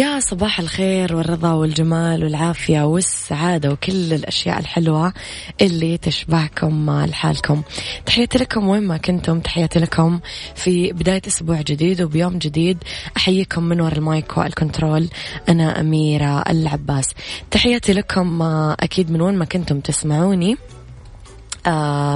يا صباح الخير والرضا والجمال والعافية والسعادة وكل الأشياء الحلوة اللي تشبعكم لحالكم. تحياتي لكم وين ما كنتم تحياتي لكم في بداية أسبوع جديد وبيوم جديد. أحييكم من وراء المايك والكنترول أنا أميرة العباس. تحياتي لكم أكيد من وين ما كنتم تسمعوني. آه،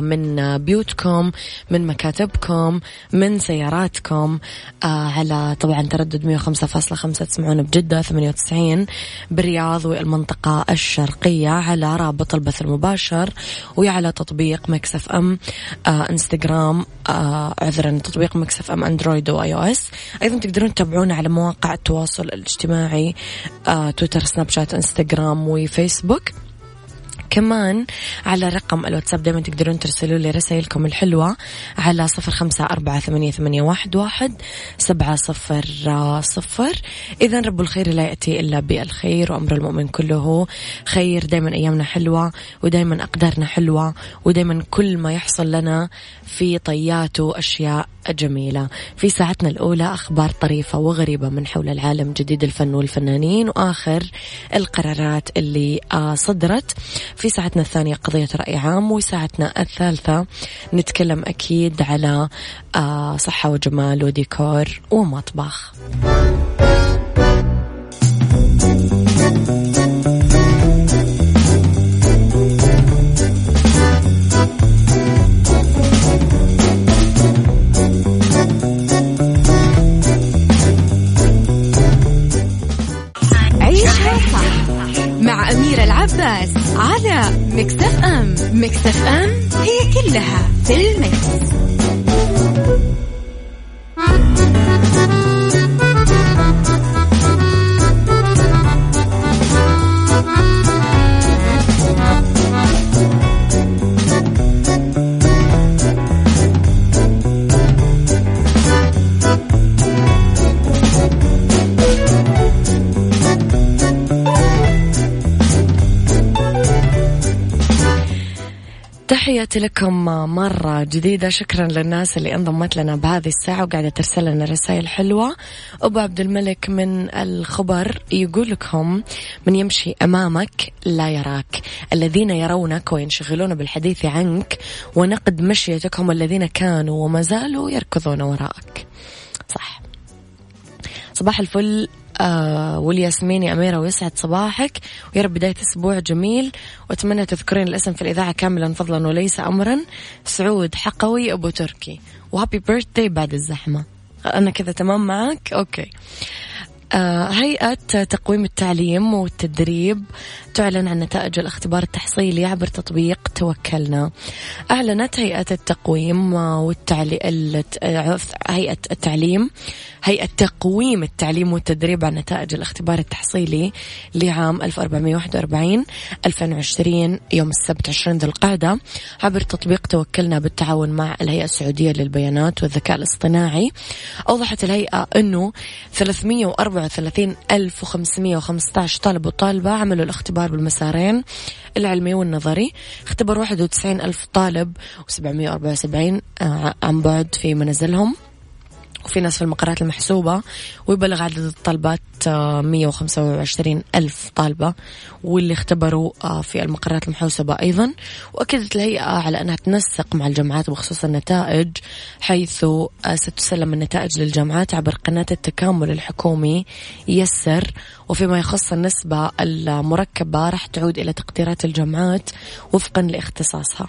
من بيوتكم من مكاتبكم من سياراتكم آه، على طبعا تردد 105.5 تسمعون بجدة 98 بالرياض والمنطقة الشرقية على رابط البث المباشر وعلى تطبيق Mix FM آه، إنستغرام عذرا تطبيق Mix FM Android و iOS. أيضا تقدرون تتابعونا على مواقع التواصل الاجتماعي تويتر سناب شات إنستغرام وفيسبوك. كمان على رقم الواتساب دائما تقدرون ترسلوا لي رسائلكم الحلوة على صفر خمسة أربعة ثمانية, ثمانية واحد, واحد سبعة صفر صفر. إذا رب الخير لا يأتي إلا بالخير وأمر المؤمن كله خير. دائما أيامنا حلوة ودائما أقدارنا حلوة ودائما كل ما يحصل لنا في طياته أشياء جميلة. في ساعتنا الأولى أخبار طريفة وغريبة من حول العالم جديد الفن والفنانين وآخر القرارات اللي آه، صدرت. في ساعتنا الثانية قضية رأي عام وساعتنا الثالثة نتكلم أكيد على آه، صحة وجمال وديكور ومطبخ. تحياتي لكم مرة جديدة. شكرا للناس اللي انضمت لنا بهذه الساعة وقاعدة ترسل لنا رسائل حلوة. أبو عبد الملك من الخبر يقول لكم من يمشي أمامك لا يراك. الذين يرونك وينشغلون بالحديث عنك ونقد مشيتك هم الذين كانوا وما زالوا يركضون وراءك. صح. صباح الفل. آه يا أميرة ويسعد صباحك. ويا رب بداية أسبوع جميل. وأتمنى تذكرين الاسم في الإذاعة كاملا فضلا وليس أمرا. سعود حقوي أبو تركي. وهابي بيرثدي بعد الزحمة. أنا كذا تمام معك أوكي. هيئة تقويم التعليم والتدريب تعلن عن نتائج الاختبار التحصيلي عبر تطبيق توكلنا. أعلنت هيئة التقويم والتعليم هيئة التعليم هيئة تقويم التعليم والتدريب عن نتائج الاختبار التحصيلي لعام 1441 2020 يوم السبت 20 ذو القعدة عبر تطبيق توكلنا بالتعاون مع الهيئة السعودية للبيانات والذكاء الاصطناعي. أوضحت الهيئة أنه 334515 طالب وطالبة عملوا الاختبار بالمسارين العلمي والنظري. اختبر 91 ألف طالب و774 آه، عن بعد في منازلهم. وفي ناس في المقرات المحسوبة ويبلغ عدد الطلبات 125 ألف طالبة واللي اختبروا في المقرات المحوسبة أيضا. وأكدت الهيئة على أنها تنسق مع الجامعات بخصوص النتائج حيث ستسلم النتائج للجامعات عبر قناة التكامل الحكومي يسر. وفيما يخص النسبة المركبة راح تعود إلى تقديرات الجامعات وفقا لاختصاصها.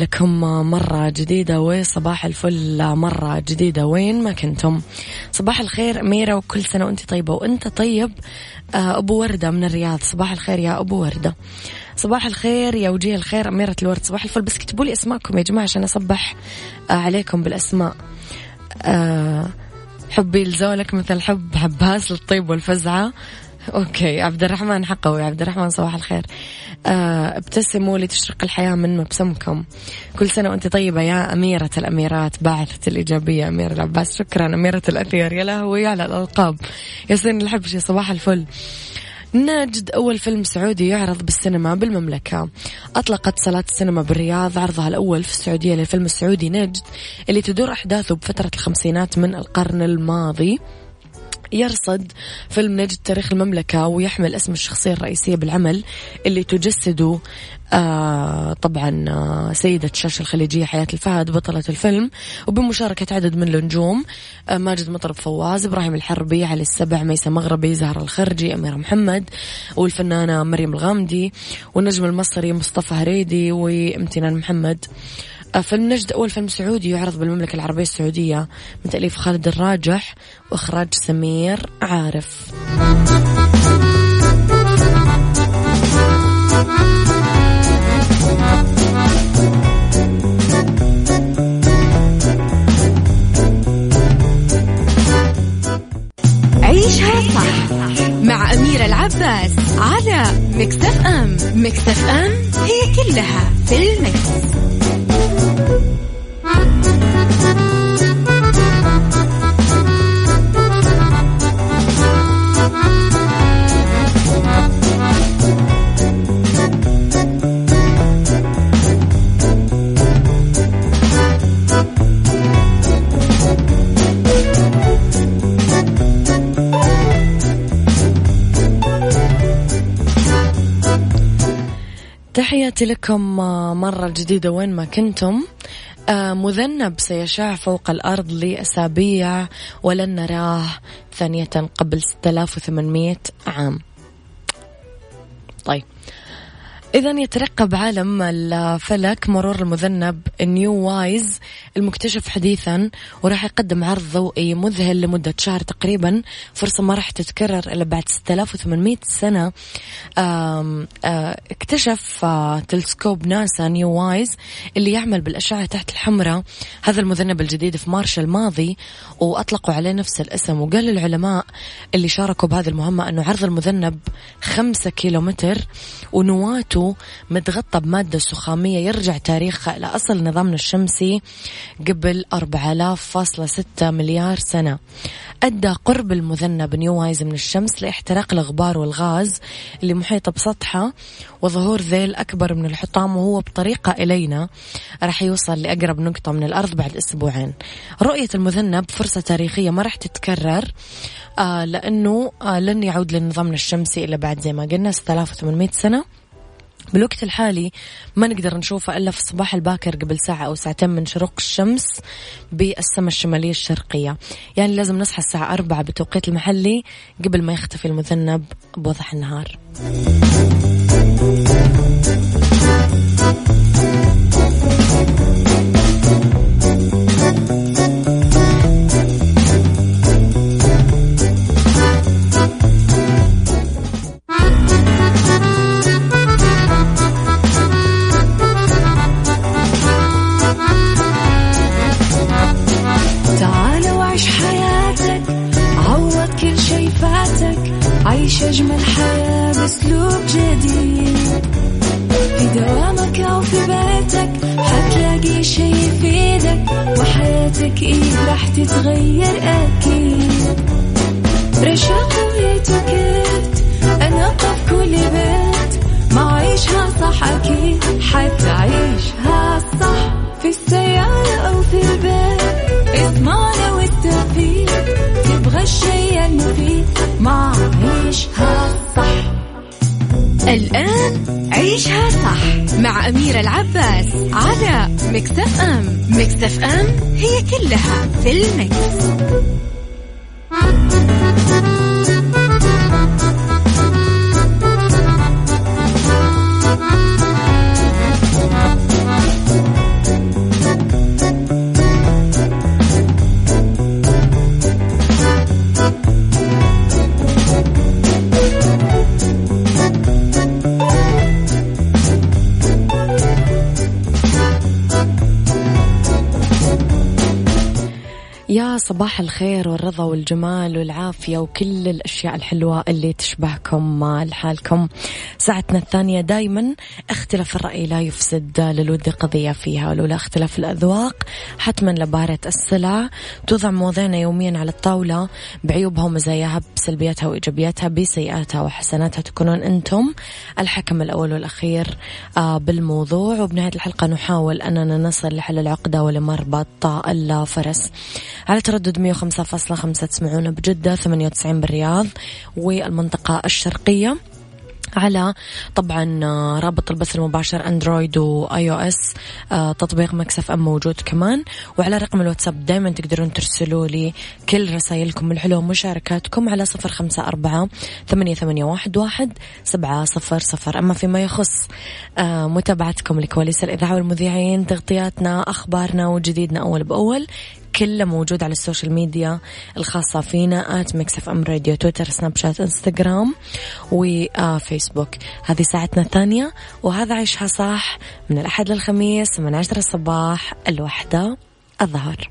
لكم مرة جديدة وصباح الفل مرة جديدة. وين ما كنتم؟ صباح الخير أميرة وكل سنة وأنت طيبة. وأنت طيب آه، أبو وردة من الرياض. صباح الخير يا أبو وردة. صباح الخير يا وجيه الخير أميرة الورد. صباح الفل. بس كتبوا لي أسماءكم يا جماعة عشان أصبح آه، عليكم بالأسماء. أه حبي لزولك مثل حب عباس للطيب والفزعة. أوكي عبد الرحمن حقوي عبد الرحمن صباح الخير. آه ابتسموا لتشرق الحياة من مبسمكم. كل سنة وأنت طيبة يا أميرة الأميرات باعثة الإيجابية أميرة العباس. شكرا أميرة الأثير يا لهوي على الألقاب ياسين الحبشي صباح الفل. نجد أول فيلم سعودي يعرض بالسينما بالمملكة. أطلقت صلاة السينما بالرياض عرضها الأول في السعودية للفيلم السعودي نجد اللي تدور أحداثه بفترة الخمسينات من القرن الماضي. يرصد فيلم نجد تاريخ المملكة ويحمل اسم الشخصية الرئيسية بالعمل اللي تجسده آه طبعا آه سيدة الشاشة الخليجية حياة الفهد بطلة الفيلم. وبمشاركة عدد من النجوم آه ماجد مطرب فواز إبراهيم الحربي علي السبع ميسة مغربي زهر الخرجي أميرة محمد والفنانة مريم الغامدي والنجم المصري مصطفى هريدي وامتنان محمد. فيلم نجد أول فيلم سعودي يعرض بالمملكة العربية السعودية من تأليف خالد الراجح وإخراج سمير عارف عيشها صح مع أميرة العباس على مكتف أم مكتف أم هي كلها في المكس. تحياتي لكم آه، مرة جديدة وين ما كنتم. آه، مذنب سيشع فوق الأرض لأسابيع ولن نراه ثانية قبل 6800 عام. طيب. إذا يترقب عالم الفلك مرور المذنب نيو وايز المكتشف حديثا وراح يقدم عرض ضوئي مذهل لمدة شهر تقريبا. فرصة ما راح تتكرر إلا بعد 6800 سنة. اكتشف تلسكوب ناسا NEOWISE اللي يعمل بالأشعة تحت الحمراء. هذا المذنب الجديد في مارس الماضي وأطلقوا عليه نفس الاسم. وقال العلماء اللي شاركوا بهذه المهمة أنه عرض المذنب خمسة كيلومتر ونواته بلوتو متغطى بمادة سخامية يرجع تاريخها إلى أصل نظامنا الشمسي قبل 4000.6 مليار سنة. أدى قرب المذنب NEOWISE من الشمس لاحتراق الغبار والغاز اللي محيطة بسطحة وظهور ذيل أكبر من الحطام وهو بطريقة إلينا. راح يوصل لأقرب نقطة من الأرض بعد أسبوعين. رؤية المذنب فرصة تاريخية ما راح تتكرر آه لأنه آه لن يعود لنظامنا الشمسي إلا بعد زي ما قلنا 6800 سنة. بالوقت الحالي ما نقدر نشوفه إلا في الصباح الباكر قبل ساعة أو ساعتين من شروق الشمس بالسماء الشمالية الشرقية. يعني لازم نصحى الساعة أربعة بالتوقيت المحلي قبل ما يختفي المذنب بوضح النهار. راح تتغير أكيد. رشاق ويتوكيت أنا قف كل بيت. ما عيشها صح أكيد حتعيشها صح. في السيارة أو في البيت اسمعنا والتوفيق. تبغى الشي المفيد ما عيشها صح الآن عيشها صح مع أميرة العباس على مكتف أم مكتف أم هي كلها في المكس. يا صباح الخير والرضا والجمال والعافية وكل الأشياء الحلوة اللي تشبهكم لحالكم ساعتنا الثانية دايما اختلاف الرأي لا يفسد للود قضية فيها ولولا اختلاف الأذواق حتما لبارة السلع توضع مواضيعنا يوميا على الطاولة. بعيوبها ومزاياها بسلبياتها وإيجابياتها بسيئاتها وحسناتها تكونون أنتم الحكم الأول والأخير آه، بالموضوع. وبنهاية الحلقة نحاول أننا نصل لحل العقدة ولمربط الفرس. على تردد 105.5 تسمعونا بجدة 98 بالرياض والمنطقة الشرقية. على طبعا آه، رابط البث المباشر Android و iOS آه، تطبيق Mix FM موجود كمان. وعلى رقم الواتساب دائما تقدرون ترسلوا لي كل رسائلكم الحلوه ومشاركاتكم على صفر خمسة أربعة ثمانية, ثمانية واحد, واحد سبعة صفر صفر. أما فيما يخص آه، متابعتكم لكواليس الإذاعة والمذيعين تغطياتنا أخبارنا وجديدنا أول بأول كله موجود على ال social media الخاصة فينا at Mix FM Radio تويتر سناب شات انستغرام وفيسبوك هذه ساعتنا الثانية وهذا عيشها صح من الأحد للخميس من عشرة الصباح للوحدة الظهر.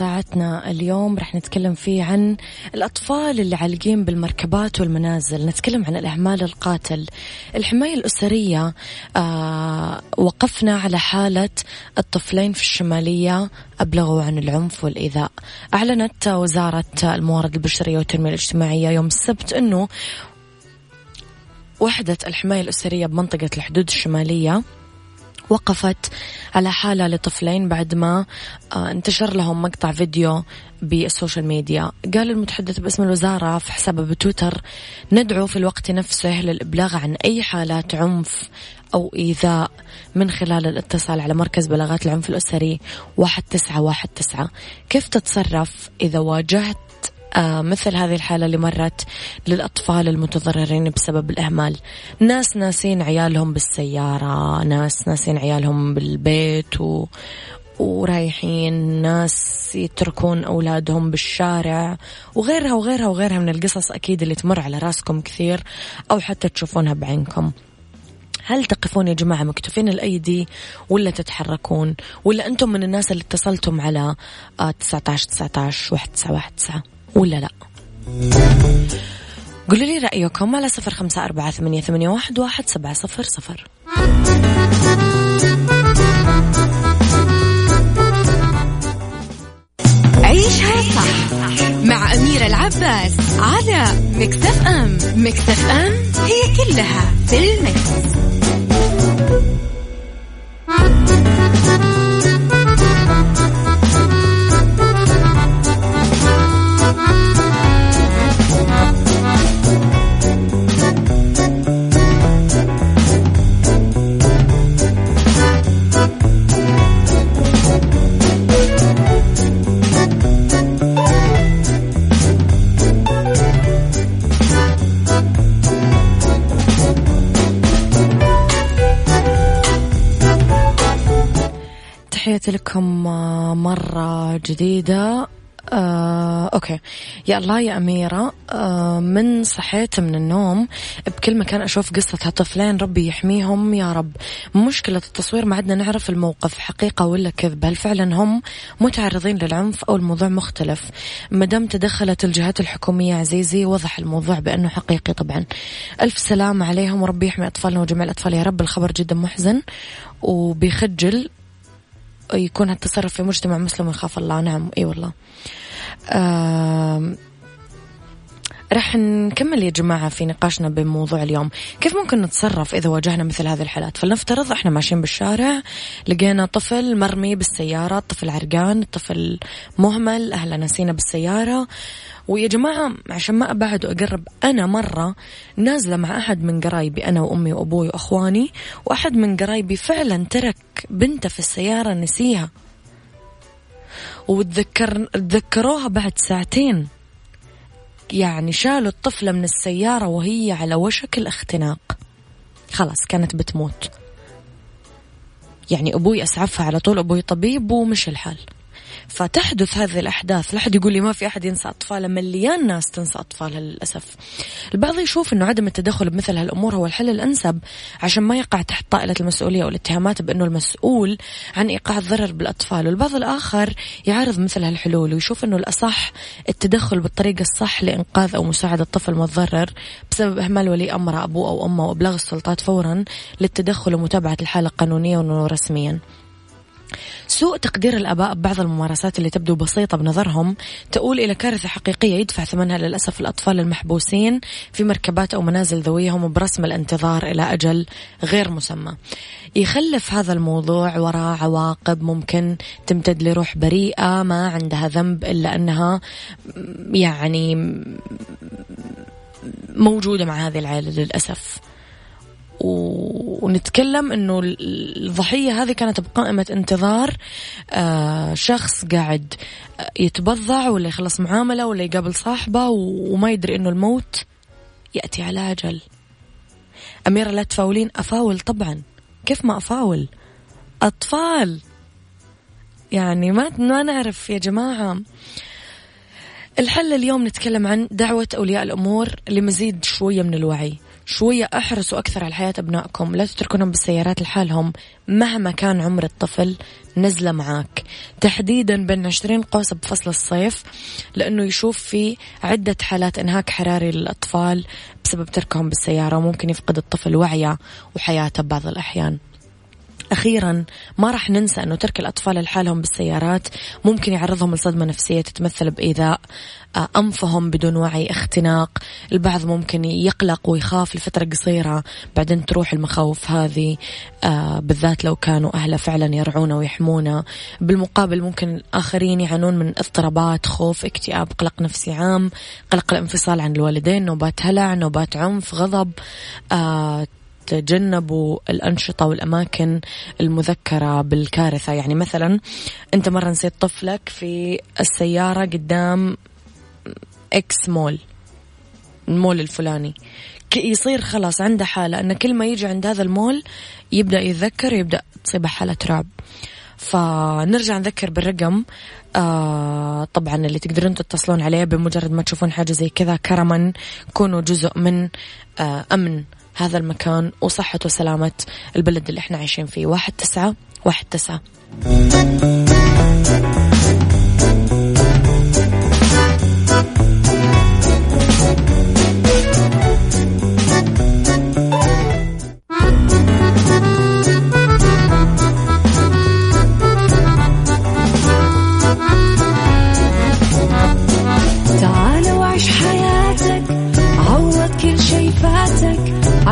ساعتنا اليوم رح نتكلم فيه عن الأطفال اللي عالقين بالمركبات والمنازل. نتكلم عن الإهمال القاتل. الحماية الأسرية آه وقفنا على حالة الطفلين في الشمالية أبلغوا عن العنف والإيذاء. أعلنت وزارة الموارد البشرية والتنمية الاجتماعية يوم السبت أنه وحدة الحماية الأسرية بمنطقة الحدود الشمالية. وقفت على حالة لطفلين بعد ما آه، انتشر لهم مقطع فيديو بالسوشيال ميديا. قال المتحدث باسم الوزارة في حسابه بتويتر ندعو في الوقت نفسه للإبلاغ عن أي حالات عنف أو إيذاء من خلال الاتصال على مركز بلاغات العنف الأسري واحد تسعة واحد تسعة. كيف تتصرف إذا واجهت مثل هذه الحالة اللي مرت للأطفال المتضررين بسبب الإهمال. ناس ناسين عيالهم بالسيارة ناس ناسين عيالهم بالبيت و... ورايحين ناس يتركون أولادهم بالشارع وغيرها وغيرها وغيرها من القصص أكيد اللي تمر على راسكم كثير أو حتى تشوفونها بعينكم. هل تقفون يا جماعة مكتوفين الأيدي ولا تتحركون؟ ولا أنتم من الناس اللي اتصلتم على 19 19 واحد تسعة واحد تسعة؟ ولا لا؟ قولوا لي رأيكم على صفر خمسة أربعة ثمانية, ثمانية واحد, واحد سبعة صفر صفر. عيشها صح مع أميرة العباس على مكتف أم. مكتف أم هي كلها في المكس. تحياتي لكم آه، مرة جديدة. آه، أوكي. يا الله يا أميرة آه، من صحيت من النوم بكل مكان أشوف قصة هالطفلين ربي يحميهم. يا رب مشكلة التصوير ما عدنا نعرف الموقف حقيقة ولا كذب. هل فعلا هم متعرضين للعنف أو الموضوع مختلف؟ مدام تدخلت الجهات الحكومية عزيزي وضح الموضوع بأنه حقيقي طبعا. ألف سلام عليهم وربي يحمي أطفالنا وجميع الأطفال. يا رب الخبر جدا محزن وبيخجل. يكون هالتصرف في مجتمع مسلم ويخاف الله. نعم إي والله. راح نكمل يا جماعة في نقاشنا بموضوع اليوم. كيف ممكن نتصرف إذا واجهنا مثل هذه الحالات؟ فلنفترض إحنا ماشيين بالشارع لقينا طفل مرمي بالسيارة طفل عرقان طفل مهمل أهلا نسينا بالسيارة. ويا جماعة عشان ما أبعد وأقرب أنا مرة نازلة مع أحد من قرايبي أنا وأمي وأبوي وأخواني وأحد من قرايبي فعلا ترك بنته في السيارة نسيها. وتذكر تذكروها بعد ساعتين. يعني شالوا الطفلة من السيارة وهي على وشك الاختناق. خلاص كانت بتموت. يعني أبوي أسعفها على طول أبوي طبيب ومشي الحال فتحدث هذه الأحداث. لا أحد يقول لي ما في أحد ينسى أطفاله مليان ناس تنسى أطفالها للأسف. البعض يشوف أنه عدم التدخل بمثل هالأمور هو الحل الأنسب عشان ما يقع تحت طائلة المسؤولية والاتهامات بأنه المسؤول عن إيقاع الضرر بالأطفال. والبعض الآخر يعارض مثل هالحلول ويشوف أنه الأصح التدخل بالطريقة الصح لإنقاذ أو مساعدة الطفل المتضرر بسبب إهمال ولي أمره أبوه أو أمه وإبلاغ السلطات فورا للتدخل ومتابعة الحالة قانونيا ورسميا سوء تقدير الآباء ببعض الممارسات اللي تبدو بسيطة بنظرهم تؤول إلى كارثة حقيقية يدفع ثمنها للأسف الأطفال المحبوسين في مركبات أو منازل ذويهم برسم الانتظار إلى أجل غير مسمى. يخلف هذا الموضوع وراء عواقب ممكن تمتد لروح بريئة ما عندها ذنب إلا أنها يعني موجودة مع هذه العائلة للأسف. ونتكلم إنه الضحية هذه كانت بقائمة انتظار آه، شخص قاعد يتبضع ولا يخلص معاملة ولا يقابل صاحبه وما يدري إنه الموت يأتي على أجل. أميرة لا تفاولين أفاول طبعا. كيف ما أفاول؟ أطفال. يعني ما ما نعرف يا جماعة. الحل اليوم نتكلم عن دعوة أولياء الأمور لمزيد شوية من الوعي. شوية احرصوا أكثر على حياة أبنائكم. لا تتركونهم بالسيارات لحالهم مهما كان عمر الطفل. نزلة معاك. تحديدا بين 20 قوس بفصل الصيف لأنه يشوف في عدة حالات إنهاك حراري للأطفال بسبب تركهم بالسيارة وممكن يفقد الطفل وعيه وحياته ببعض الأحيان. أخيرا ما راح ننسى أنه ترك الأطفال لحالهم بالسيارات ممكن يعرضهم لصدمة نفسية تتمثل بإيذاء آه، أنفهم بدون وعي اختناق. البعض ممكن يقلق ويخاف لفترة قصيرة بعدين تروح المخاوف هذه آه، بالذات لو كانوا أهله فعلا يرعونه ويحمونه. بالمقابل ممكن آخرين يعانون من اضطرابات خوف اكتئاب قلق نفسي عام قلق الانفصال عن الوالدين نوبات هلع نوبات عنف غضب آه، تجنبوا الأنشطة والأماكن المذكرة بالكارثة. يعني مثلا أنت مرة نسيت طفلك في السيارة قدام إكس مول المول الفلاني. يصير خلاص عنده حالة أن كل ما يجي عند هذا المول يبدأ يتذكر يبدأ تصيبه حالة رعب. فنرجع نذكر بالرقم. آه طبعا اللي تقدرون تتصلون عليه بمجرد ما تشوفون حاجة زي كذا كرما كونوا جزء من آه أمن هذا المكان وصحة وسلامة البلد اللي إحنا عايشين فيه. واحد تسعة واحد تسعة.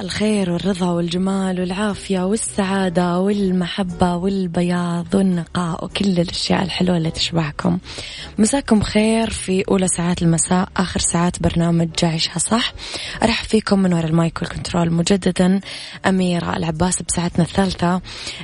الخير والرضا والجمال والعافية والسعادة والمحبة والبياض والنقاء وكل الأشياء الحلوة اللي تشبهكم. مساكم خير في أولى ساعات المساء آخر ساعات برنامج عيشها صح. أرحب فيكم من وراء ال mic وال control مجددا أميرة العباس بساعتنا الثالثة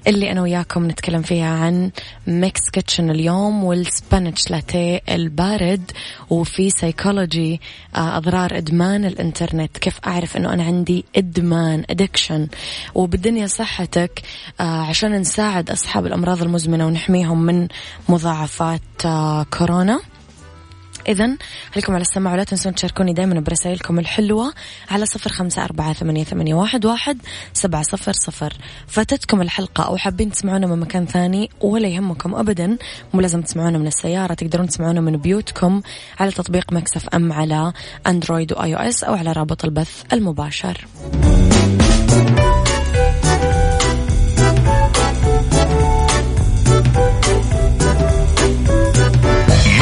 اللي أنا وياكم نتكلم فيها عن Mix Kitchen اليوم وال Spanish latte البارد وفي سيكولوجي آه، أضرار إدمان الإنترنت. كيف أعرف أنه أنا عندي إدمان؟ أدكشن وبالدنيا صحتك آه، عشان نساعد أصحاب الأمراض المزمنة ونحميهم من مضاعفات آه، كورونا. إذا خليكم على السماع ولا تنسون تشاركوني دائما برسائلكم الحلوة على صفر خمسة أربعة ثمانية, ثمانية واحد, واحد سبعة صفر صفر. فاتتكم الحلقة أو حابين تسمعونا من مكان ثاني ولا يهمكم أبدا مو لازم تسمعونا من السيارة تقدرون تسمعونا من بيوتكم على تطبيق Mix FM على Android و iOS أو على رابط البث المباشر.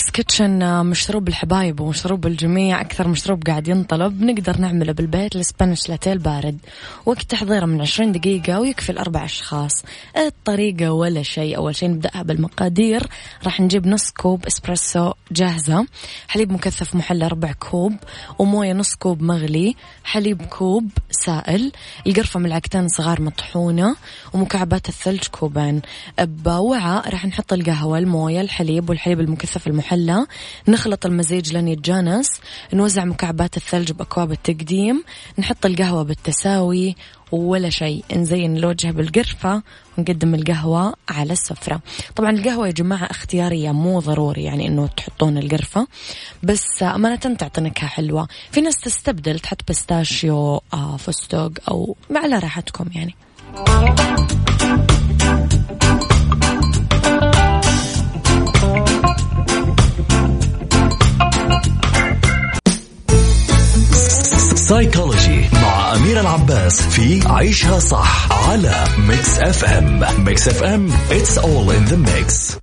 Kitchen مشروب الحبايب ومشروب الجميع أكثر مشروب قاعد ينطلب. نقدر نعمله بالبيت ال Spanish latte البارد. وقت تحضيره من 20 دقيقة ويكفي لأربع أشخاص. الطريقة ولا شيء. أول شيء نبدأها بالمقادير. راح نجيب نص كوب إسبريسو جاهزة. حليب مكثف محلى ربع كوب. وموية نص كوب مغلي. حليب كوب سائل. القرفة ملعقتين صغار مطحونة. ومكعبات الثلج كوبين. بوعاء راح نحط القهوة الموية الحليب والحليب المكثف المحلى نخلط المزيج لين يتجانس نوزع مكعبات الثلج بأكواب التقديم نحط القهوة بالتساوي ولا شيء. نزين الوجه بالقرفة ونقدم القهوة على السفرة. طبعا القهوة يا جماعة اختيارية مو ضروري يعني إنه تحطون القرفة بس أمانة تعطي نكهة حلوة. في ناس تستبدل تحط بستاشيو آه فستق أو على راحتكم يعني. Psychology مع أميرة العباس في عيشها صح على Mix FM Mix FM it's all in the mix.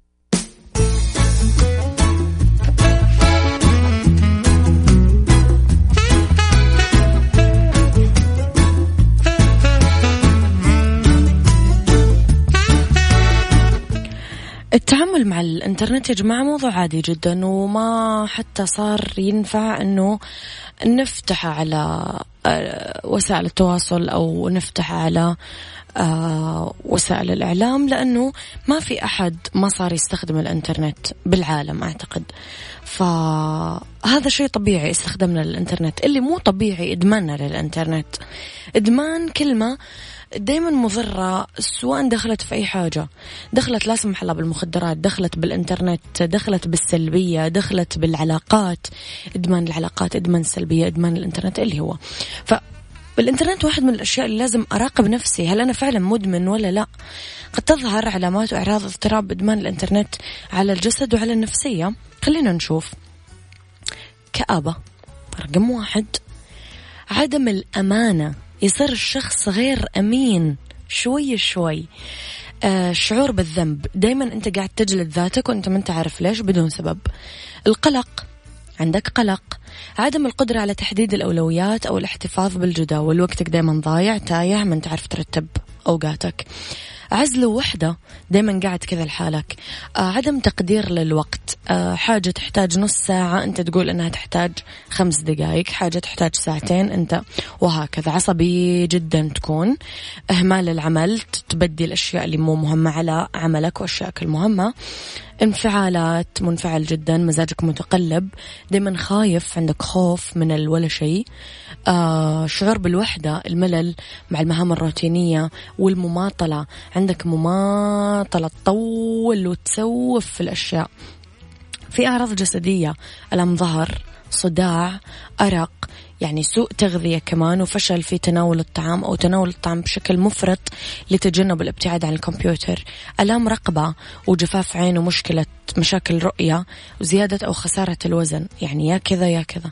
التعامل مع الانترنت يا جماعة موضوع عادي جدا وما حتى صار ينفع إنه نفتح على آه، وسائل التواصل أو نفتح على آه، وسائل الإعلام لأنه ما في أحد ما صار يستخدم الإنترنت بالعالم أعتقد. فهذا شيء طبيعي استخدامنا للإنترنت. اللي مو طبيعي إدماننا للإنترنت. إدمان كلمة دائما مضرة سواء دخلت في أي حاجة. دخلت لا سمح الله بالمخدرات دخلت بالإنترنت دخلت بالسلبية دخلت بالعلاقات. إدمان العلاقات إدمان السلبية إدمان الإنترنت اللي هو. ف بالإنترنت واحد من الأشياء اللي لازم أراقب نفسي هل أنا فعلا مدمن ولا لا؟ قد تظهر علامات وأعراض اضطراب إدمان الإنترنت على الجسد وعلى النفسية. خلينا نشوف. كآبة رقم واحد. عدم الأمانة. يصير الشخص غير أمين شوي شوي. آه شعور بالذنب. دايما أنت قاعد تجلد ذاتك وأنت ما أنت عارف ليش بدون سبب. القلق. عندك قلق. عدم القدرة على تحديد الأولويات أو الاحتفاظ بالجداول. وقتك دايما ضايع تايه ما أنت عارف ترتب أوقاتك. عزل وحدة دايما قاعد كذا لحالك. آه عدم تقدير للوقت. آه حاجة تحتاج نص ساعة أنت تقول أنها تحتاج خمس دقائق حاجة تحتاج ساعتين أنت وهكذا. عصبي جدا تكون. إهمال العمل تبدي الأشياء اللي مو مهمة على عملك وأشيائك المهمة. انفعالات منفعل جدا مزاجك متقلب. دايما خايف عندك خوف من الولا شيء. شعور بالوحدة الملل مع المهام الروتينية والمماطلة. عندك مماطلة تطول وتسوف في الأشياء. في أعراض جسدية ألم ظهر صداع أرق يعني سوء تغذية كمان وفشل في تناول الطعام أو تناول الطعام بشكل مفرط لتجنب الابتعاد عن الكمبيوتر. ألام رقبة وجفاف عين ومشكلة مشاكل رؤية وزيادة أو خسارة الوزن. يعني يا كذا يا كذا.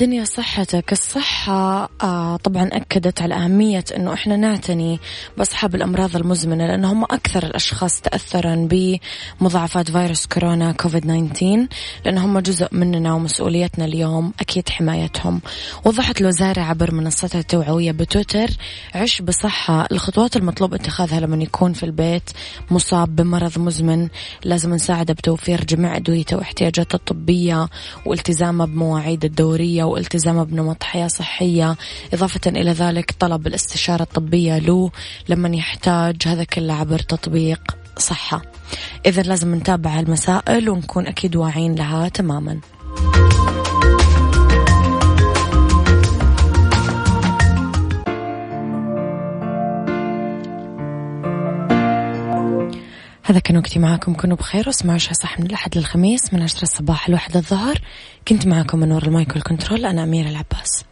لأنه بالدنيا صحتك. الصحة آه طبعا أكدت على أهمية أنه إحنا نعتني بأصحاب الأمراض المزمنة لأنه هم أكثر الأشخاص تأثرا بمضاعفات فيروس كورونا كوفيد 19 لأنه هم جزء مننا ومسؤوليتنا اليوم أكيد حمايتهم. وضحت الوزارة عبر منصتها التوعوية بتويتر عش بصحة. الخطوات المطلوب اتخاذها لما يكون في البيت مصاب بمرض مزمن. لازم نساعده بتوفير جميع أدويته واحتياجاته الطبية والتزامه بمواعيد الدورية والتزامه بنمط حياة صحية إضافة إلى ذلك طلب الاستشارة الطبية له لمن يحتاج هذا كله عبر تطبيق صحة. إذا لازم نتابع المسائل ونكون أكيد واعين لها تماما. هذا كان وقتي معاكم كونوا بخير واسمعوا عشاء صح من الأحد للخميس من عشرة الصباح لواحد الظهر. كنت معاكم من وراء المايك والكنترول. أنا أميرة العباس.